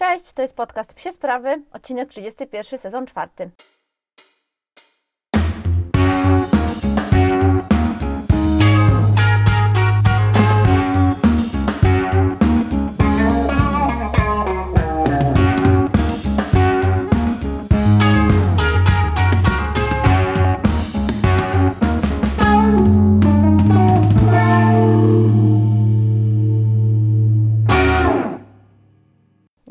Cześć, to jest podcast Psie Sprawy, odcinek 31, sezon czwarty.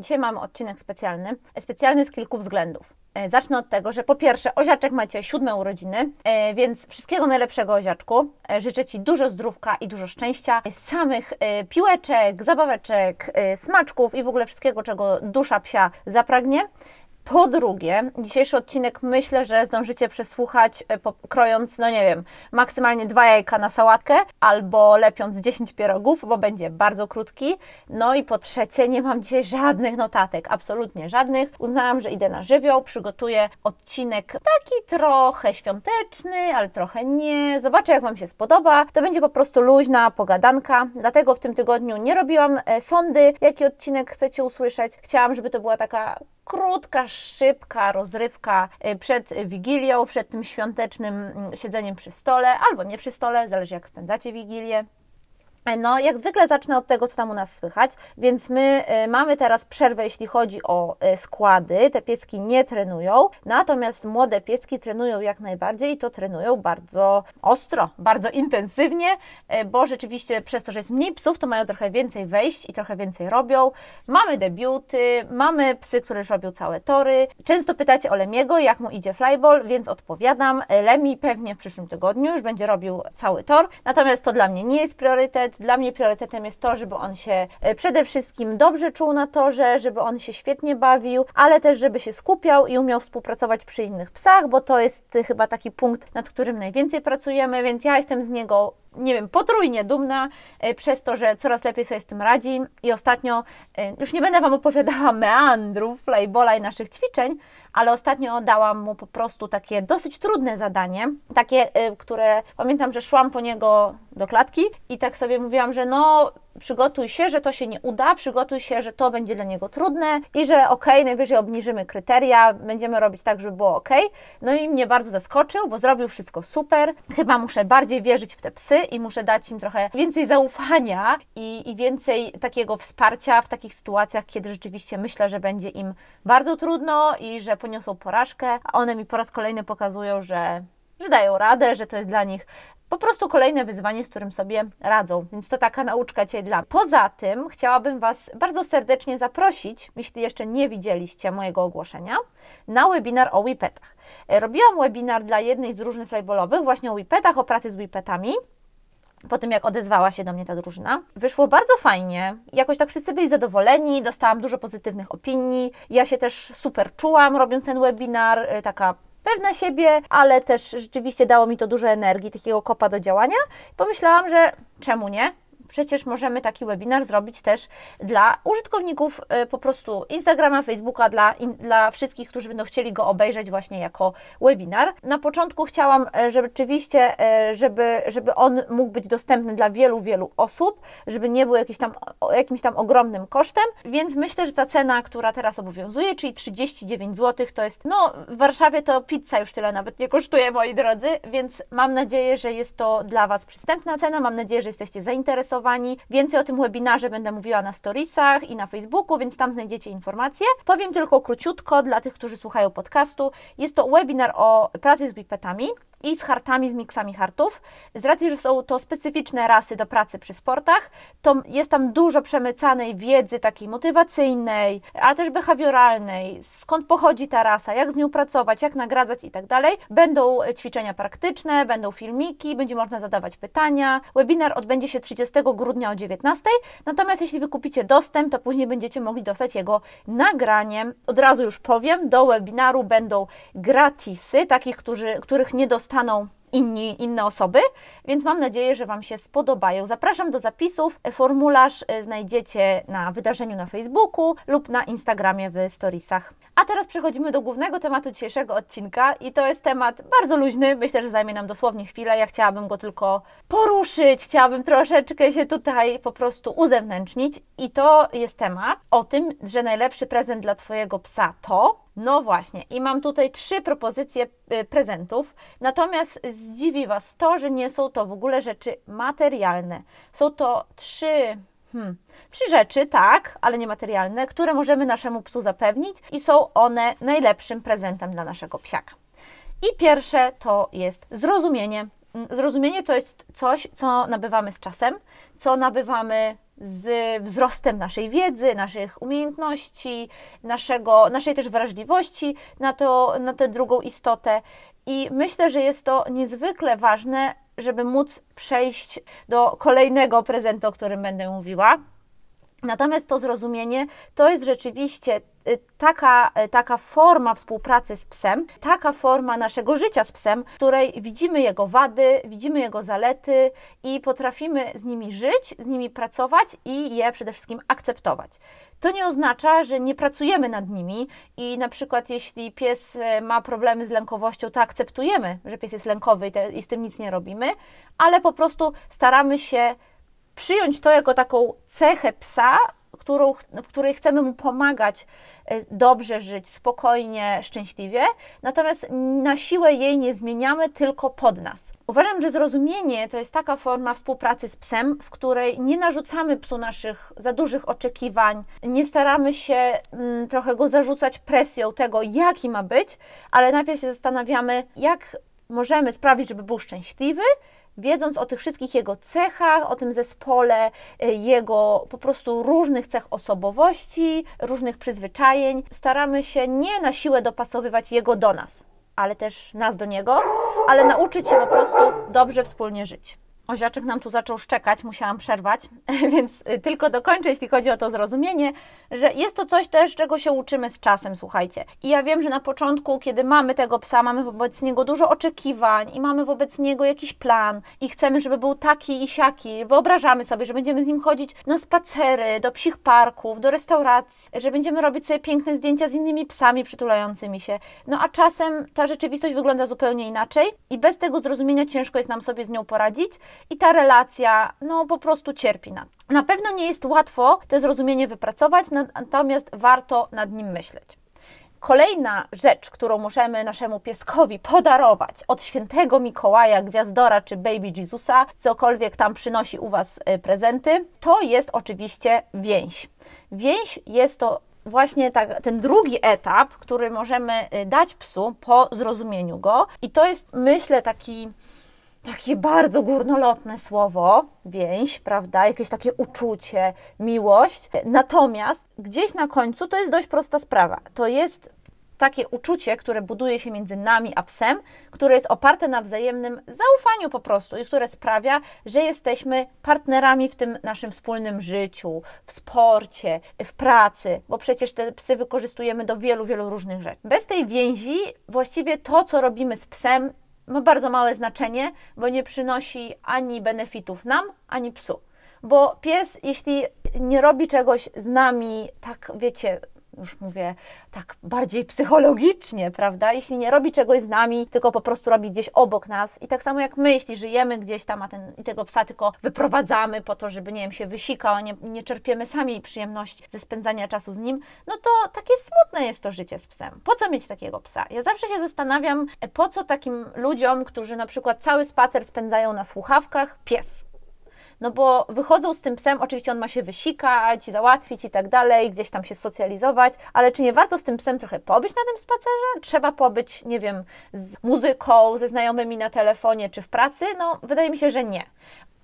Dzisiaj mamy odcinek specjalny. Specjalny z kilku względów. E, Zacznę od tego, że po pierwsze, Oziaczek macie siódme urodziny, e, więc wszystkiego najlepszego Oziaczku. E, Życzę Ci dużo zdrówka i dużo szczęścia, e, samych e, piłeczek, zabaweczek, e, smaczków i w ogóle wszystkiego, czego dusza psia zapragnie. Po drugie, dzisiejszy odcinek myślę, że zdążycie przesłuchać, e, krojąc, no nie wiem, maksymalnie dwa jajka na sałatkę albo lepiąc 10 pierogów, bo będzie bardzo krótki. No i po trzecie, nie mam dzisiaj żadnych notatek, absolutnie żadnych. Uznałam, że idę na żywioł, przygotuję odcinek taki trochę świąteczny, ale trochę nie. Zobaczę, jak Wam się spodoba. To będzie po prostu luźna pogadanka, dlatego w tym tygodniu nie robiłam e, sądy, jaki odcinek chcecie usłyszeć. Chciałam, żeby to była taka krótka, szybka rozrywka y, przed Wigilią, przed tym świątecznym mm, siedzeniem przy stole, albo nie przy stole, zależy jak spędzacie Wigilię. No, jak zwykle zacznę od tego, co tam u nas słychać, więc my y, mamy teraz przerwę, jeśli chodzi o y, składy. Te pieski nie trenują, natomiast młode pieski trenują jak najbardziej i to trenują bardzo ostro, bardzo intensywnie, y, bo rzeczywiście przez to, że jest mniej psów, to mają trochę więcej wejść i trochę więcej robią. Mamy debiuty, mamy psy, które już robią całe tory. Często pytacie o Lemiego, jak mu idzie flyball, więc odpowiadam. Lemi pewnie w przyszłym tygodniu już będzie robił cały tor, natomiast to dla mnie nie jest priorytet. Dla mnie priorytetem jest to, żeby on się e, przede wszystkim dobrze czuł na torze, żeby on się świetnie bawił, ale też żeby się skupiał i umiał współpracować przy innych psach, bo to jest chyba taki punkt, nad którym najwięcej pracujemy, więc ja jestem z niego nie wiem, potrójnie dumna e, przez to, że coraz lepiej sobie z tym radzi. I ostatnio, e, już nie będę Wam opowiadała meandrów flybola i naszych ćwiczeń, ale ostatnio dałam mu po prostu takie dosyć trudne zadanie, takie, e, które pamiętam, że szłam po niego do klatki i tak sobie mówiłam, że no przygotuj się, że to się nie uda, przygotuj się, że to będzie dla niego trudne i że okej, najwyżej obniżymy kryteria, będziemy robić tak, żeby było ok. No i mnie bardzo zaskoczył, bo zrobił wszystko super. Chyba muszę bardziej wierzyć w te psy i muszę dać im trochę więcej zaufania i, i więcej takiego wsparcia w takich sytuacjach, kiedy rzeczywiście myślę, że będzie im bardzo trudno i że poniosą porażkę, a one mi po raz kolejny pokazują, że że dają radę, że to jest dla nich po prostu kolejne wyzwanie, z którym sobie radzą. Więc to taka nauczka dzisiaj dla. Poza tym chciałabym Was bardzo serdecznie zaprosić, jeśli jeszcze nie widzieliście mojego ogłoszenia, na webinar o WIPETach. Robiłam webinar dla jednej z drużyn flyballowych właśnie o WIPETach, o pracy z WIPETami po tym, jak odezwała się do mnie ta drużyna. Wyszło bardzo fajnie. Jakoś tak wszyscy byli zadowoleni, dostałam dużo pozytywnych opinii. Ja się też super czułam, robiąc ten webinar, y, taka pewna siebie, ale też rzeczywiście dało mi to dużo energii, takiego kopa do działania. Pomyślałam, że czemu nie? Przecież możemy taki webinar zrobić też dla użytkowników y, po prostu Instagrama, Facebooka, dla, dla wszystkich, którzy będą chcieli go obejrzeć właśnie jako webinar. Na początku chciałam, e, że rzeczywiście, e, żeby, żeby on mógł być dostępny dla wielu, wielu osób, żeby nie był jakiś tam, jakimś tam ogromnym kosztem, więc myślę, że ta cena, która teraz obowiązuje, czyli 39 zł, to jest, no w Warszawie to pizza już tyle nawet nie kosztuje, moi drodzy, więc mam nadzieję, że jest to dla Was przystępna cena, mam nadzieję, że jesteście zainteresowani. Więcej o tym webinarze będę mówiła na storiesach i na Facebooku, więc tam znajdziecie informacje. Powiem tylko króciutko dla tych, którzy słuchają podcastu. Jest to webinar o pracy z bipetami i z hartami, z miksami hartów. Z racji, że są to specyficzne rasy do pracy przy sportach, to jest tam dużo przemycanej wiedzy takiej motywacyjnej, ale też behawioralnej, skąd pochodzi ta rasa, jak z nią pracować, jak nagradzać i tak dalej. Będą ćwiczenia praktyczne, będą filmiki, będzie można zadawać pytania. Webinar odbędzie się 30 grudnia o 19, natomiast jeśli wykupicie dostęp, to później będziecie mogli dostać jego nagranie. Od razu już powiem, do webinaru będą gratisy, takich, którzy, których nie dostaną inni, inne osoby, więc mam nadzieję, że Wam się spodobają. Zapraszam do zapisów. Formularz e, znajdziecie na wydarzeniu na Facebooku lub na Instagramie w storiesach. A teraz przechodzimy do głównego tematu dzisiejszego odcinka i to jest temat bardzo luźny. Myślę, że zajmie nam dosłownie chwilę. Ja chciałabym go tylko poruszyć, chciałabym troszeczkę się tutaj po prostu uzewnętrznić i to jest temat o tym, że najlepszy prezent dla Twojego psa to no właśnie, i mam tutaj trzy propozycje y, prezentów, natomiast zdziwi Was to, że nie są to w ogóle rzeczy materialne. Są to trzy, hmm, trzy rzeczy, tak, ale niematerialne, które możemy naszemu psu zapewnić i są one najlepszym prezentem dla naszego psiaka. I pierwsze to jest zrozumienie. Mm, zrozumienie to jest coś, co nabywamy z czasem, co nabywamy z wzrostem naszej wiedzy, naszych umiejętności, naszego, naszej też wrażliwości na, to, na tę drugą istotę. I myślę, że jest to niezwykle ważne, żeby móc przejść do kolejnego prezentu, o którym będę mówiła. Natomiast to zrozumienie to jest rzeczywiście taka, y, taka forma współpracy z psem, taka forma naszego życia z psem, w której widzimy jego wady, widzimy jego zalety i potrafimy z nimi żyć, z nimi pracować i je przede wszystkim akceptować. To nie oznacza, że nie pracujemy nad nimi i na przykład jeśli pies y, ma problemy z lękowością, to akceptujemy, że pies jest lękowy i, te, i z tym nic nie robimy, ale po prostu staramy się przyjąć to jako taką cechę psa, którą, w której chcemy mu pomagać e, dobrze żyć, spokojnie, szczęśliwie, natomiast na siłę jej nie zmieniamy, tylko pod nas. Uważam, że zrozumienie to jest taka forma współpracy z psem, w której nie narzucamy psu naszych za dużych oczekiwań, nie staramy się mm, trochę go zarzucać presją tego, jaki ma być, ale najpierw się zastanawiamy, jak możemy sprawić, żeby był szczęśliwy, wiedząc o tych wszystkich jego cechach, o tym zespole y, jego po prostu różnych cech osobowości, różnych przyzwyczajeń, staramy się nie na siłę dopasowywać jego do nas, ale też nas do niego, ale nauczyć się po prostu dobrze wspólnie żyć. Oziaczek nam tu zaczął szczekać, musiałam przerwać, więc y, tylko dokończę, jeśli chodzi o to zrozumienie, że jest to coś też, czego się uczymy z czasem, słuchajcie. I ja wiem, że na początku, kiedy mamy tego psa, mamy wobec niego dużo oczekiwań i mamy wobec niego jakiś plan i chcemy, żeby był taki i siaki. Wyobrażamy sobie, że będziemy z nim chodzić na spacery, do psich parków, do restauracji, że będziemy robić sobie piękne zdjęcia z innymi psami przytulającymi się. No a czasem ta rzeczywistość wygląda zupełnie inaczej i bez tego zrozumienia ciężko jest nam sobie z nią poradzić i ta relacja no po prostu cierpi na Na pewno nie jest łatwo to zrozumienie wypracować, natomiast warto nad nim myśleć. Kolejna rzecz, którą możemy naszemu pieskowi podarować od świętego Mikołaja, Gwiazdora czy Baby Jezusa, cokolwiek tam przynosi u Was y, prezenty, to jest oczywiście więź. Więź jest to właśnie tak, ten drugi etap, który możemy y, dać psu po zrozumieniu go i to jest myślę taki takie bardzo górnolotne słowo, więź, prawda? Jakieś takie uczucie, miłość. Natomiast gdzieś na końcu to jest dość prosta sprawa. To jest takie uczucie, które buduje się między nami a psem, które jest oparte na wzajemnym zaufaniu po prostu i które sprawia, że jesteśmy partnerami w tym naszym wspólnym życiu, w sporcie, w pracy, bo przecież te psy wykorzystujemy do wielu, wielu różnych rzeczy. Bez tej więzi właściwie to, co robimy z psem, ma bardzo małe znaczenie, bo nie przynosi ani benefitów nam, ani psu. Bo pies, jeśli nie robi czegoś z nami, tak wiecie, już mówię tak bardziej psychologicznie, prawda? Jeśli nie robi czegoś z nami, tylko po prostu robi gdzieś obok nas. I tak samo jak my, jeśli żyjemy gdzieś tam, a ten, i tego psa tylko wyprowadzamy po to, żeby, nie wiem, się wysikał, nie, nie czerpiemy sami przyjemności ze spędzania czasu z nim, no to takie smutne jest to życie z psem. Po co mieć takiego psa? Ja zawsze się zastanawiam, po co takim ludziom, którzy na przykład cały spacer spędzają na słuchawkach, pies no bo wychodzą z tym psem, oczywiście on ma się wysikać, załatwić i tak dalej, gdzieś tam się socjalizować, ale czy nie warto z tym psem trochę pobyć na tym spacerze? Trzeba pobyć, nie wiem, z muzyką, ze znajomymi na telefonie czy w pracy? No, wydaje mi się, że nie.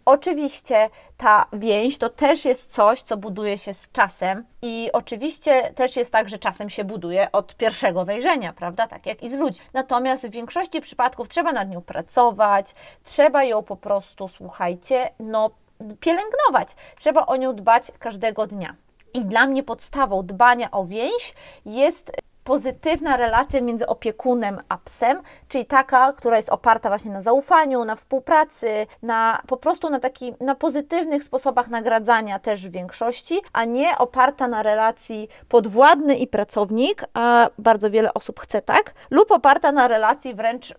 Oczywiście ta więź to też jest coś, co buduje się z czasem i oczywiście też jest tak, że czasem się buduje od pierwszego wejrzenia, prawda? Tak jak i z ludźmi. Natomiast w większości przypadków trzeba nad nią pracować, trzeba ją po prostu, słuchajcie, no pielęgnować. Trzeba o nią dbać każdego dnia. I dla mnie podstawą dbania o więź jest pozytywna relacja między opiekunem a psem, czyli taka, która jest oparta właśnie na zaufaniu, na współpracy, na po prostu na taki, na pozytywnych sposobach nagradzania też w większości, a nie oparta na relacji podwładny i pracownik, a bardzo wiele osób chce tak, lub oparta na relacji wręcz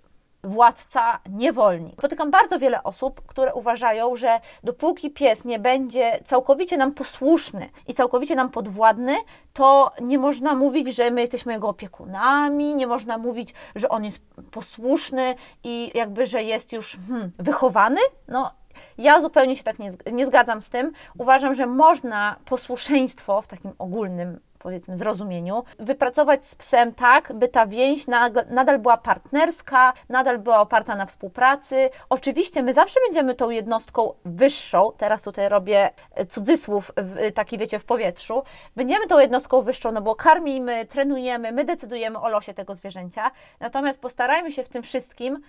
władca niewolnik. Spotykam bardzo wiele osób, które uważają, że dopóki pies nie będzie całkowicie nam posłuszny i całkowicie nam podwładny, to nie można mówić, że my jesteśmy jego opiekunami, nie można mówić, że on jest posłuszny i jakby, że jest już hmm, wychowany. No, ja zupełnie się tak nie, nie zgadzam z tym. Uważam, że można posłuszeństwo w takim ogólnym powiedzmy zrozumieniu, wypracować z psem tak, by ta więź nadal była partnerska, nadal była oparta na współpracy. Oczywiście my zawsze będziemy tą jednostką wyższą, teraz tutaj robię e, cudzysłów, taki wiecie, w powietrzu, będziemy tą jednostką wyższą, no bo karmimy, trenujemy, my decydujemy o losie tego zwierzęcia, natomiast postarajmy się w tym wszystkim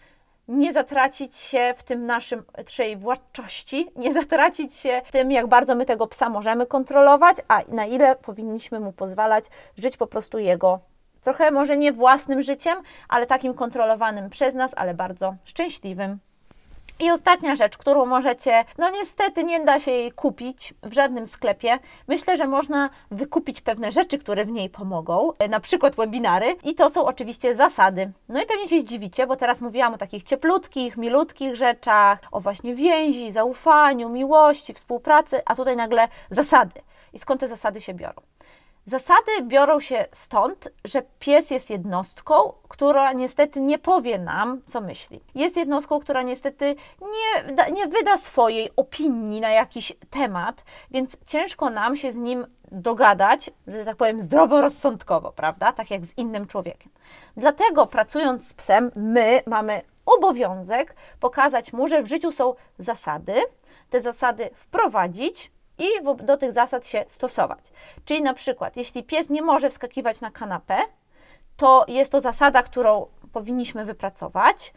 nie zatracić się w tym naszym trzej władczości, nie zatracić się w tym, jak bardzo my tego psa możemy kontrolować, a na ile powinniśmy mu pozwalać żyć po prostu jego trochę może nie własnym życiem, ale takim kontrolowanym przez nas, ale bardzo szczęśliwym. I ostatnia rzecz, którą możecie, no niestety nie da się jej kupić w żadnym sklepie. Myślę, że można wykupić pewne rzeczy, które w niej pomogą, e, na przykład webinary, i to są oczywiście zasady. No i pewnie się zdziwicie, bo teraz mówiłam o takich cieplutkich, milutkich rzeczach, o właśnie więzi, zaufaniu, miłości, współpracy, a tutaj nagle zasady. I skąd te zasady się biorą? Zasady biorą się stąd, że pies jest jednostką, która niestety nie powie nam, co myśli. Jest jednostką, która niestety nie, nie wyda swojej opinii na jakiś temat, więc ciężko nam się z nim dogadać, że tak powiem, zdroworozsądkowo, prawda? Tak jak z innym człowiekiem. Dlatego pracując z psem, my mamy obowiązek pokazać mu, że w życiu są zasady, te zasady wprowadzić, i do tych zasad się stosować. Czyli na przykład, jeśli pies nie może wskakiwać na kanapę, to jest to zasada, którą powinniśmy wypracować,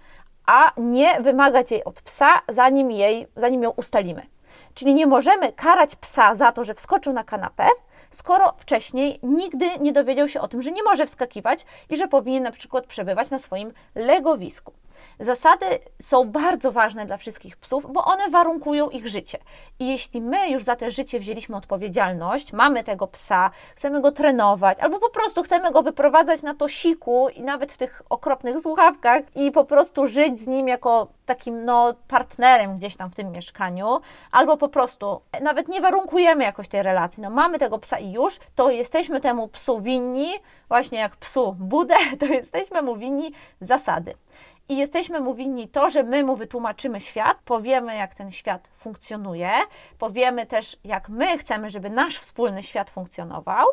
a nie wymagać jej od psa, zanim, jej, zanim ją ustalimy. Czyli nie możemy karać psa za to, że wskoczył na kanapę, skoro wcześniej nigdy nie dowiedział się o tym, że nie może wskakiwać i że powinien na przykład przebywać na swoim legowisku. Zasady są bardzo ważne dla wszystkich psów, bo one warunkują ich życie. I jeśli my już za te życie wzięliśmy odpowiedzialność, mamy tego psa, chcemy go trenować, albo po prostu chcemy go wyprowadzać na to siku i nawet w tych okropnych słuchawkach i po prostu żyć z nim jako takim no, partnerem gdzieś tam w tym mieszkaniu, albo po prostu nawet nie warunkujemy jakoś tej relacji, no mamy tego psa i już, to jesteśmy temu psu winni, właśnie jak psu budę, to jesteśmy mu winni zasady i jesteśmy mu winni to, że my mu wytłumaczymy świat, powiemy, jak ten świat funkcjonuje, powiemy też, jak my chcemy, żeby nasz wspólny świat funkcjonował,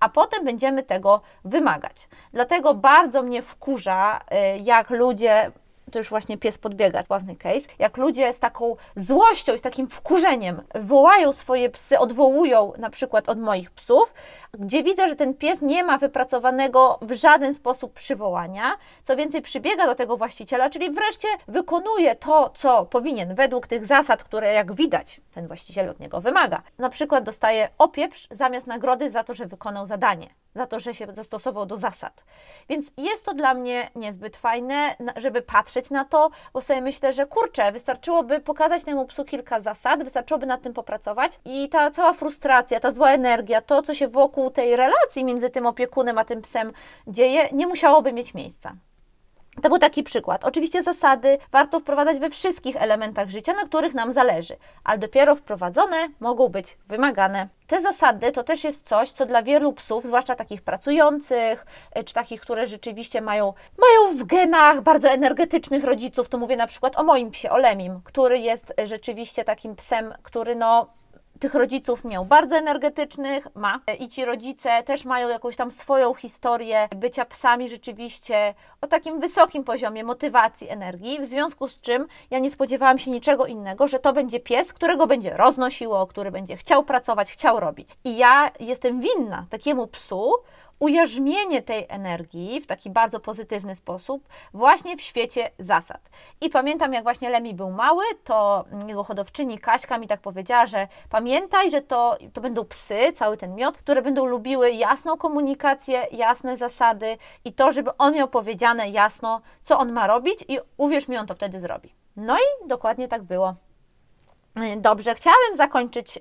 a potem będziemy tego wymagać. Dlatego bardzo mnie wkurza, y, jak ludzie to już właśnie pies podbiega, sławny case, jak ludzie z taką złością, z takim wkurzeniem wołają swoje psy, odwołują na przykład od moich psów, gdzie widzę, że ten pies nie ma wypracowanego w żaden sposób przywołania, co więcej przybiega do tego właściciela, czyli wreszcie wykonuje to, co powinien według tych zasad, które jak widać ten właściciel od niego wymaga. Na przykład dostaje opieprz zamiast nagrody za to, że wykonał zadanie, za to, że się zastosował do zasad. Więc jest to dla mnie niezbyt fajne, żeby patrzeć na to, bo sobie myślę, że kurczę, wystarczyłoby pokazać temu psu kilka zasad, wystarczyłoby nad tym popracować i ta cała frustracja, ta zła energia, to, co się wokół tej relacji między tym opiekunem a tym psem dzieje, nie musiałoby mieć miejsca. To był taki przykład. Oczywiście zasady warto wprowadzać we wszystkich elementach życia, na których nam zależy, ale dopiero wprowadzone mogą być wymagane. Te zasady to też jest coś, co dla wielu psów, zwłaszcza takich pracujących, e, czy takich, które rzeczywiście mają, mają w genach bardzo energetycznych rodziców, to mówię na przykład o moim psie, o Lemim, który jest rzeczywiście takim psem, który no tych rodziców miał bardzo energetycznych, ma. I ci rodzice też mają jakąś tam swoją historię bycia psami rzeczywiście o takim wysokim poziomie motywacji, energii, w związku z czym ja nie spodziewałam się niczego innego, że to będzie pies, którego będzie roznosiło, który będzie chciał pracować, chciał robić. I ja jestem winna takiemu psu ujarzmienie tej energii w taki bardzo pozytywny sposób właśnie w świecie zasad. I pamiętam, jak właśnie Lemi był mały, to jego hodowczyni Kaśka mi tak powiedziała, że pamiętaj, że to, to będą psy, cały ten miod, które będą lubiły jasną komunikację, jasne zasady i to, żeby on miał powiedziane jasno, co on ma robić i uwierz mi, on to wtedy zrobi. No i dokładnie tak było. Dobrze, chciałabym zakończyć y,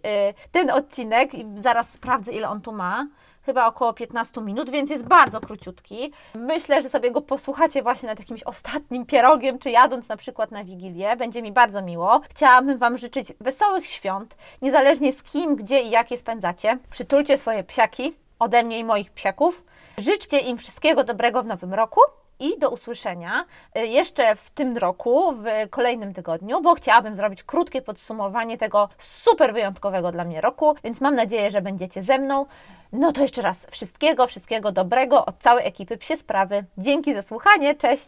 ten odcinek i zaraz sprawdzę, ile on tu ma. Chyba około 15 minut, więc jest bardzo króciutki. Myślę, że sobie go posłuchacie właśnie nad jakimś ostatnim pierogiem, czy jadąc na przykład na Wigilię. Będzie mi bardzo miło. Chciałabym Wam życzyć wesołych świąt, niezależnie z kim, gdzie i jak je spędzacie. Przytulcie swoje psiaki ode mnie i moich psiaków. Życzcie im wszystkiego dobrego w nowym roku i do usłyszenia y, jeszcze w tym roku, w kolejnym tygodniu, bo chciałabym zrobić krótkie podsumowanie tego super wyjątkowego dla mnie roku, więc mam nadzieję, że będziecie ze mną. No to jeszcze raz wszystkiego, wszystkiego dobrego od całej ekipy Psie Sprawy. Dzięki za słuchanie, cześć!